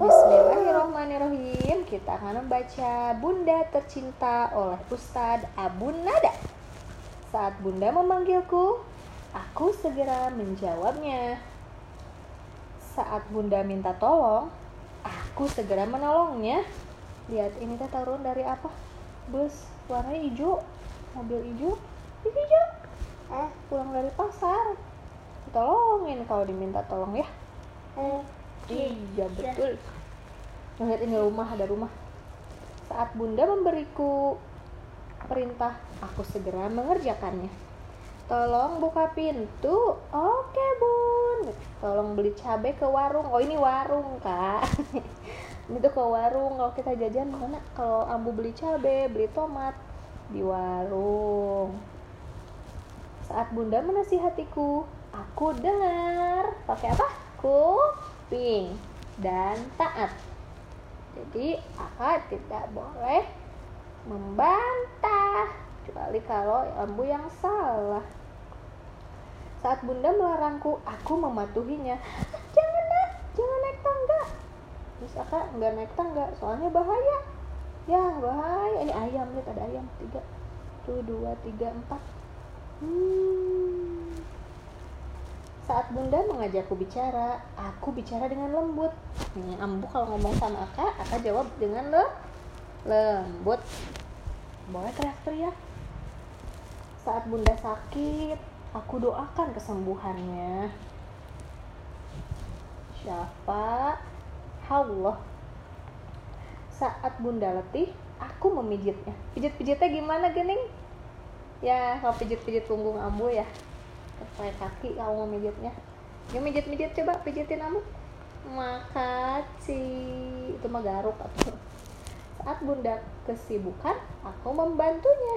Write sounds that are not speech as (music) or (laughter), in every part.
Bismillahirrahmanirrahim. Kita akan membaca Bunda Tercinta oleh Ustadz Abu Nada. Saat Bunda memanggilku Aku segera menjawabnya. Saat Bunda minta tolong Aku segera menolongnya. Lihat ini teh turun dari apa? Bus warnanya hijau Mobil hijau hijau. Eh pulang dari pasar. Tolongin kalau diminta tolong ya. Eh, Iya betul. Lihat ini rumah ada rumah. Saat bunda memberiku perintah, aku segera mengerjakannya. Tolong buka pintu. Oke bun. Tolong beli cabai ke warung. Oh ini warung kak. (laughs) ini tuh ke warung. Kalau kita jajan mana? Kalau ambu beli cabai, beli tomat di warung. Saat bunda menasihatiku, aku dengar. Pakai apa? Kuping dan taat. Jadi kakak tidak boleh membantah kecuali kalau ambu yang salah. Saat bunda melarangku, aku mematuhinya. "Ah, (laughs) Jangan nak, jangan naik tangga. Terus kakak nggak naik tangga, soalnya bahaya. Ya bahaya. Ini ayam lihat ada ayam tiga, tuh dua tiga empat. Hmm. Saat bunda mengajakku bicara, aku bicara dengan lembut. Nih, ambu kalau ngomong sama akak, akak jawab dengan le lembut. Boleh teriak-teriak. Saat bunda sakit, aku doakan kesembuhannya. Syafa Allah. Saat bunda letih, aku memijitnya. Pijit-pijitnya gimana, Gening? Ya, kalau pijit-pijit punggung ambu ya pakai kaki kamu mau mijitnya ya mijit mijit coba pijitin ambu makasih. Itu mah garuk atau (laughs) saat bunda kesibukan aku membantunya.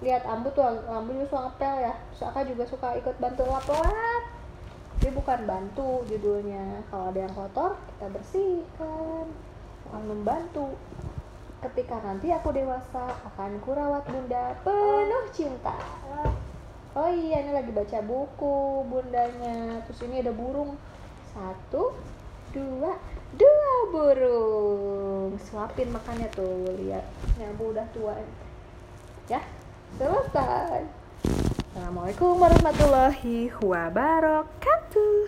Lihat ambu tuh ambu juga suka ngepel ya. Saka juga suka ikut bantu lap-lap bukan bantu judulnya. Kalau ada yang kotor kita bersihkan. Bukan membantu. Ketika nanti aku dewasa akan kurawat bunda penuh cinta Oh iya ini lagi baca buku bundanya. Terus ini ada burung. Satu Dua Dua burung. Suapin makannya tuh Lihat. Ini abu udah tua Ya Selesai. Assalamualaikum warahmatullahi wabarakatuh